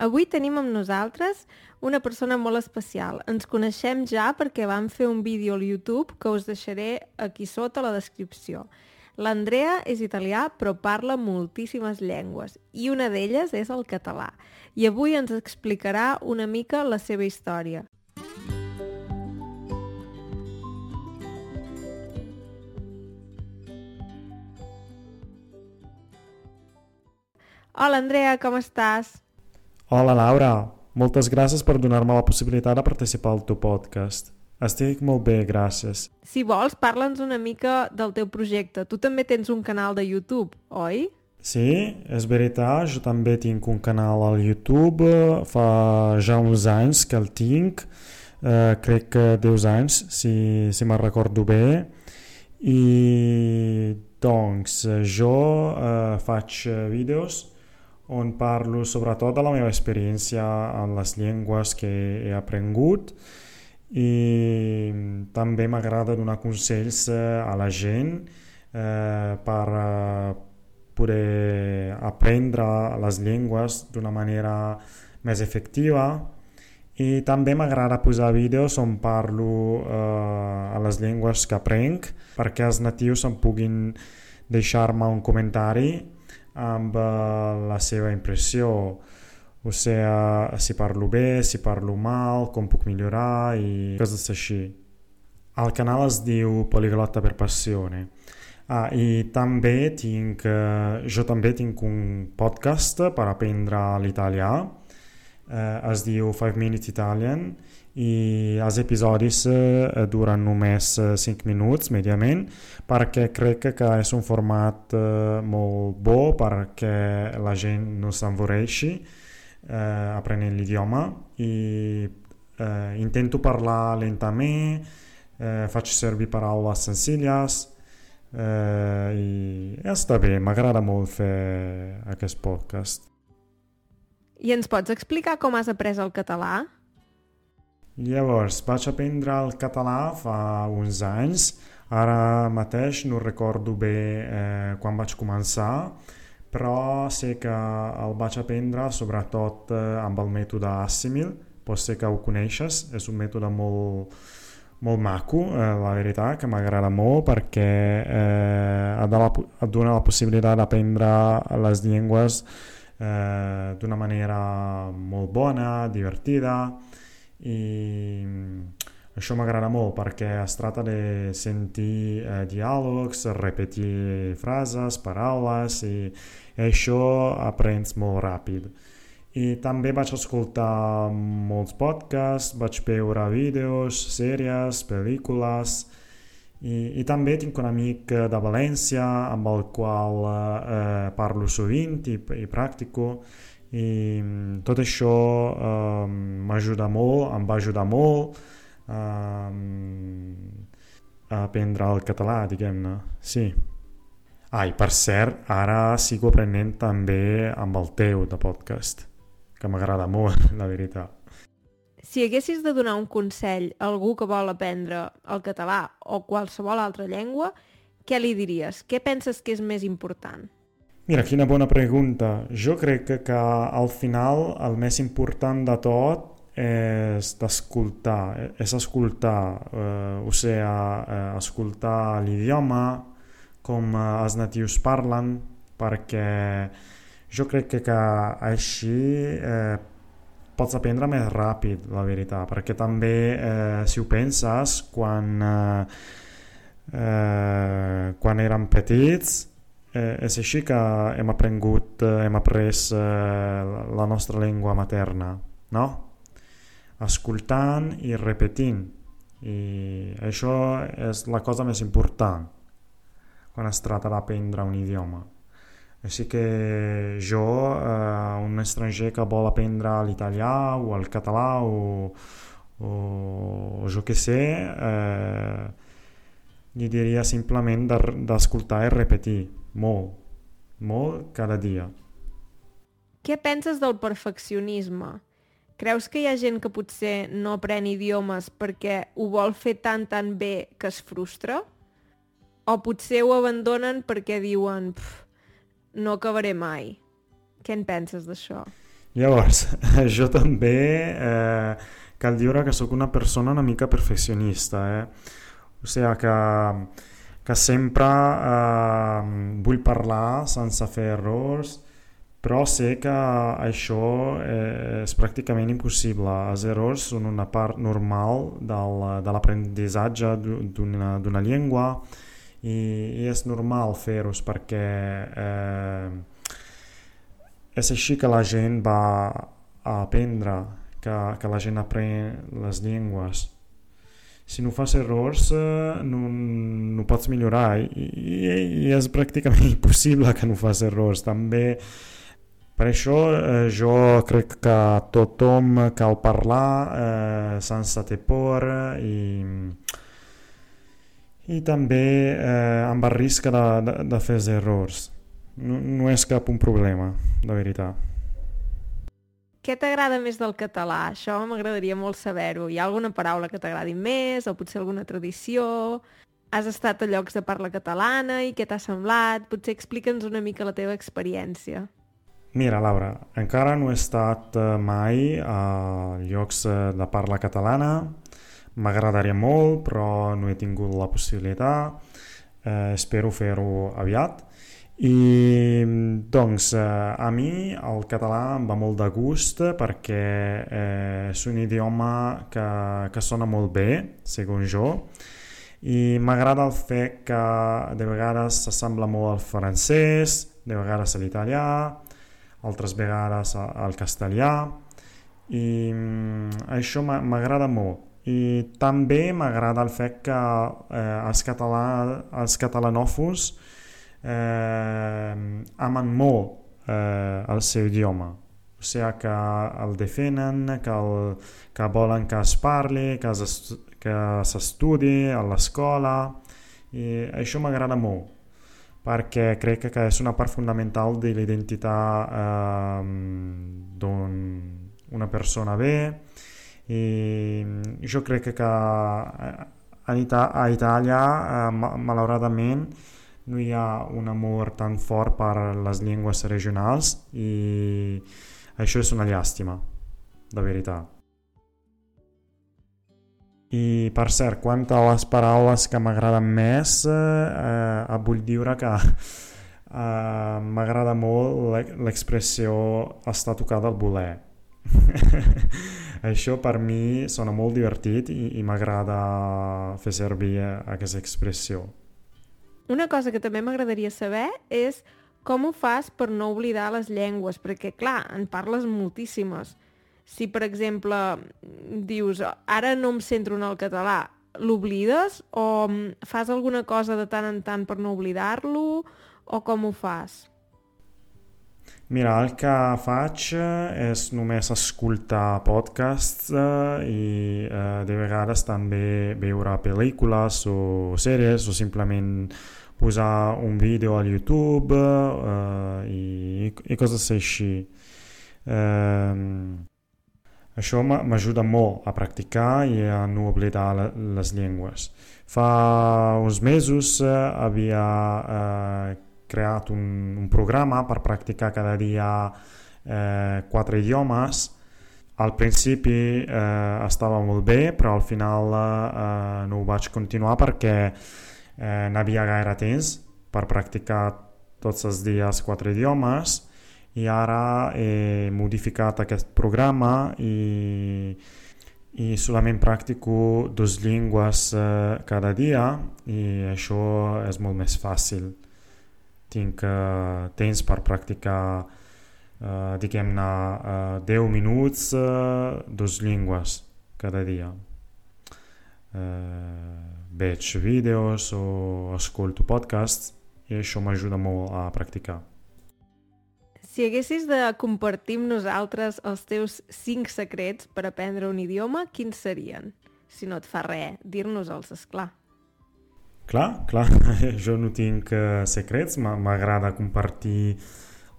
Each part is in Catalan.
Avui tenim amb nosaltres una persona molt especial. Ens coneixem ja perquè vam fer un vídeo al YouTube que us deixaré aquí sota la descripció. L'Andrea és italià però parla moltíssimes llengües i una d'elles és el català. I avui ens explicarà una mica la seva història. Hola Andrea, com estàs? Hola Laura, moltes gràcies per donar-me la possibilitat de participar al teu podcast. Estic molt bé, gràcies. Si vols, parla'ns una mica del teu projecte. Tu també tens un canal de YouTube, oi? Sí, és veritat, jo també tinc un canal al YouTube, fa ja uns anys que el tinc, eh, crec que 10 anys, si, si me'n recordo bé, i doncs jo eh, faig vídeos on parlo sobretot de la meva experiència en les llengües que he aprengut i també m'agrada donar consells eh, a la gent eh, per eh, poder aprendre les llengües d'una manera més efectiva i també m'agrada posar vídeos on parlo eh, a les llengües que aprenc perquè els natius em puguin deixar-me un comentari amb eh, la seva impressió, o sigui, si parlo bé, si parlo mal, com puc millorar i coses així. El canal es diu Poliglota per Passione. Ah, i també tinc, eh, jo també tinc un podcast per aprendre l'italià, es diu 5 Minutes Italian, i els episodis eh, duren només 5 eh, minuts mediament perquè crec que és un format eh, molt bo perquè la gent no s'envoreixi eh, aprenent l'idioma i eh, intento parlar lentament eh, faig servir paraules senzilles eh, i està bé, m'agrada molt fer aquest podcast I ens pots explicar com has après el català? Llavors, vaig aprendre el català fa uns anys, ara mateix no recordo bé eh, quan vaig començar, però sé que el vaig aprendre sobretot eh, amb el mètode Assimil, pot ser que ho coneixes, és un mètode molt, molt maco, eh, la veritat, que m'agrada molt perquè eh, et, dona la possibilitat d'aprendre les llengües eh, d'una manera molt bona, divertida, i mm, això m'agrada molt perquè es tracta de sentir eh, diàlegs, repetir frases, paraules i això aprens molt ràpid. I també vaig escoltar molts podcasts, vaig veure vídeos, sèries, pel·lícules i, i també tinc un amic de València amb el qual eh, parlo sovint i, i practico i mm, tot això eh, m'ajuda molt, em va ajudar molt eh, a aprendre el català, diguem-ne, sí. Ah, i per cert, ara sigo aprenent també amb el teu de podcast, que m'agrada molt, la veritat. Si haguessis de donar un consell a algú que vol aprendre el català o qualsevol altra llengua, què li diries? Què penses que és més important? Mira, quina bona pregunta. Jo crec que, que al final el més important de tot és d'escoltar, és escoltar, eh, o sigui, eh, escoltar l'idioma, com eh, els natius parlen, perquè jo crec que, que així eh, pots aprendre més ràpid, la veritat, perquè també, eh, si ho penses, quan, eh, eh, quan érem petits, eh, és així que hem aprengut, eh, hem après eh, la nostra llengua materna, no? Escoltant i repetint. I això és la cosa més important quan es tracta d'aprendre un idioma. Així que jo, eh, un estranger que vol aprendre l'italià o el català o, o, jo què sé, eh, gli diria simplement d'escoltar i repetir molt, molt cada dia. Què penses del perfeccionisme? Creus que hi ha gent que potser no aprèn idiomes perquè ho vol fer tan tan bé que es frustra? O potser ho abandonen perquè diuen no acabaré mai? Què en penses d'això? Llavors, jo també eh, cal dir que sóc una persona una mica perfeccionista, eh? O sigui que, que sempre eh, vull parlar sense fer errors, però sé que això eh, és pràcticament impossible. Els errors són una part normal del, de l'aprenentatge d'una llengua i, i és normal fer-los perquè eh, és així que la gent va a aprendre, que, que la gent aprèn les llengües. Si no fas errors, eh, no, no pots millorar i, i, i és pràcticament impossible que no fas errors. També per això eh, jo crec que tothom cal parlar eh, sense por i, i també eh, amb el risc de, de, de fer errors no, no és cap un problema, de veritat. Què t'agrada més del català? Això m'agradaria molt saber-ho. Hi ha alguna paraula que t'agradi més o potser alguna tradició? Has estat a llocs de parla catalana i què t'ha semblat? Potser explica'ns una mica la teva experiència. Mira, Laura, encara no he estat eh, mai a llocs eh, de parla catalana. M'agradaria molt, però no he tingut la possibilitat. Eh, espero fer-ho aviat i doncs eh, a mi el català em va molt de gust perquè eh, és un idioma que, que sona molt bé, segons jo, i m'agrada el fet que de vegades s'assembla molt al francès, de vegades a l'italià, altres vegades al castellà, i mm, això m'agrada molt. I també m'agrada el fet que eh, els, català, els catalanòfons eh, amen molt eh, el seu idioma. O sigui que el defenen, que, el, que volen que es parli, que s'estudi a l'escola i això m'agrada molt perquè crec que és una part fonamental de l'identitat eh, d'una persona bé i jo crec que a, Itàlia eh, malauradament no hi ha un amor tan fort per les llengües regionals i això és una llàstima, de veritat. I per cert, quant a les paraules que m'agraden més, eh, vull dir que eh, m'agrada molt l'expressió està tocada al voler. això per mi sona molt divertit i, i m'agrada fer servir aquesta expressió. Una cosa que també m'agradaria saber és com ho fas per no oblidar les llengües, perquè, clar, en parles moltíssimes. Si, per exemple, dius, ara no em centro en el català, l'oblides o fas alguna cosa de tant en tant per no oblidar-lo o com ho fas? Mira, el que faig és només escoltar podcasts eh, i eh, de vegades també veure pel·lícules o sèries o simplement posar un vídeo al YouTube uh, i, i coses així. Uh, això m'ajuda molt a practicar i a no oblidar les llengües. Fa uns mesos uh, havia uh, creat un, un programa per practicar cada dia uh, quatre idiomes. Al principi eh, estava molt bé, però al final eh, no ho vaig continuar perquè eh, no havia gaire temps per practicar tots els dies quatre idiomes i ara he modificat aquest programa i, i solament practico dues llengües eh, cada dia i això és molt més fàcil. Tinc eh, temps per practicar eh, diguem-ne eh, 10 minuts eh, dues llengües cada dia. Eh, veig vídeos o escolto podcasts i això m'ajuda molt a practicar. Si haguessis de compartir amb nosaltres els teus 5 secrets per aprendre un idioma, quins serien? Si no et fa res, dir-nos-els, esclar. Clar, clar, jo no tinc uh, secrets, m'agrada compartir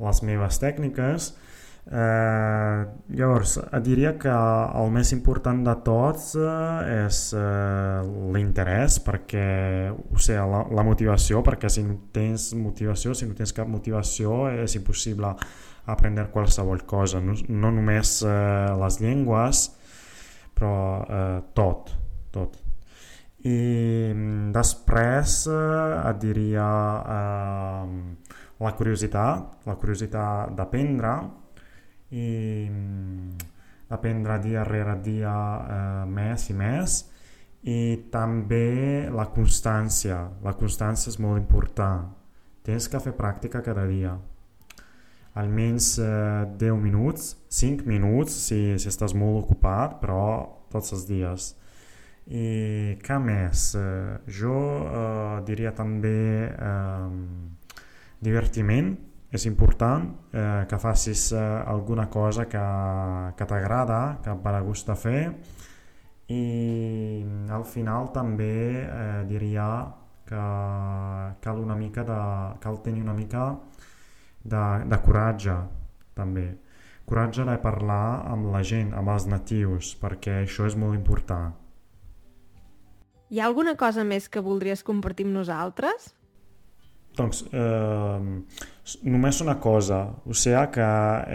les meves tècniques. Eh, llavors, et diria que el més important de tots eh, és eh, l'interès, perquè, o sigui, la, la motivació, perquè si no tens motivació, si no tens cap motivació, és impossible aprendre qualsevol cosa, no, no només eh, les llengües, però eh, tot, tot. I mm, després eh, et diria eh, la curiositat, la curiositat d'aprendre, i aprendre dia rere dia eh, més i més i també la constància. La constància és molt important. Tens que fer pràctica cada dia. Almenys eh, 10 minuts 5 minuts si, si estàs molt ocupat però tots els dies i què més? Eh, jo eh, diria també eh, divertiment? És important eh, que facis eh, alguna cosa que, que t'agrada, que de gust fer. I al final també eh, diria que cal una mica de, cal tenir una mica de, de coratge també. Coratge de parlar amb la gent, amb els natius perquè això és molt important Hi ha alguna cosa més que voldries compartir amb nosaltres? Doncs eh, només una cosa, o sigui que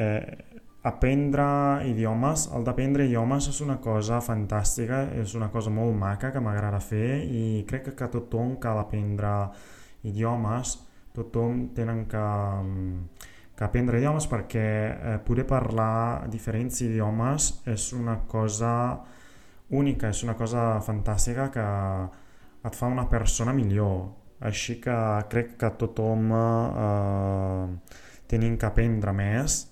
eh, aprendre idiomes, el d'aprendre idiomes és una cosa fantàstica, és una cosa molt maca que m'agrada fer i crec que, tothom cal aprendre idiomes, tothom tenen que, que aprendre idiomes perquè eh, poder parlar diferents idiomes és una cosa única, és una cosa fantàstica que et fa una persona millor així que crec que tothom eh, tenim que aprendre més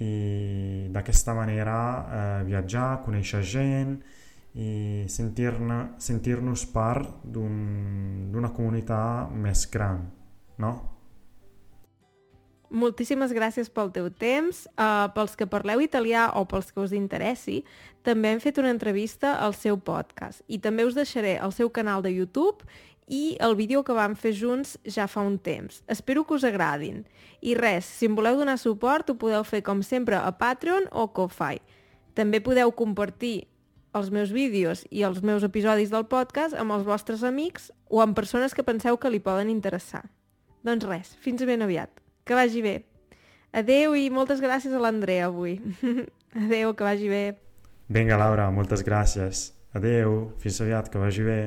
i d'aquesta manera eh, viatjar, conèixer gent i sentir-nos sentir part d'una un, comunitat més gran, no? Moltíssimes gràcies pel teu temps. Uh, pels que parleu italià o pels que us interessi, també hem fet una entrevista al seu podcast i també us deixaré el seu canal de YouTube i el vídeo que vam fer junts ja fa un temps. Espero que us agradin. I res, si em voleu donar suport ho podeu fer com sempre a Patreon o Ko-Fi. També podeu compartir els meus vídeos i els meus episodis del podcast amb els vostres amics o amb persones que penseu que li poden interessar. Doncs res, fins ben aviat. Que vagi bé. Adeu i moltes gràcies a l'Andrea avui. Adeu, que vagi bé. Vinga, Laura, moltes gràcies. Adeu, fins aviat, que vagi bé.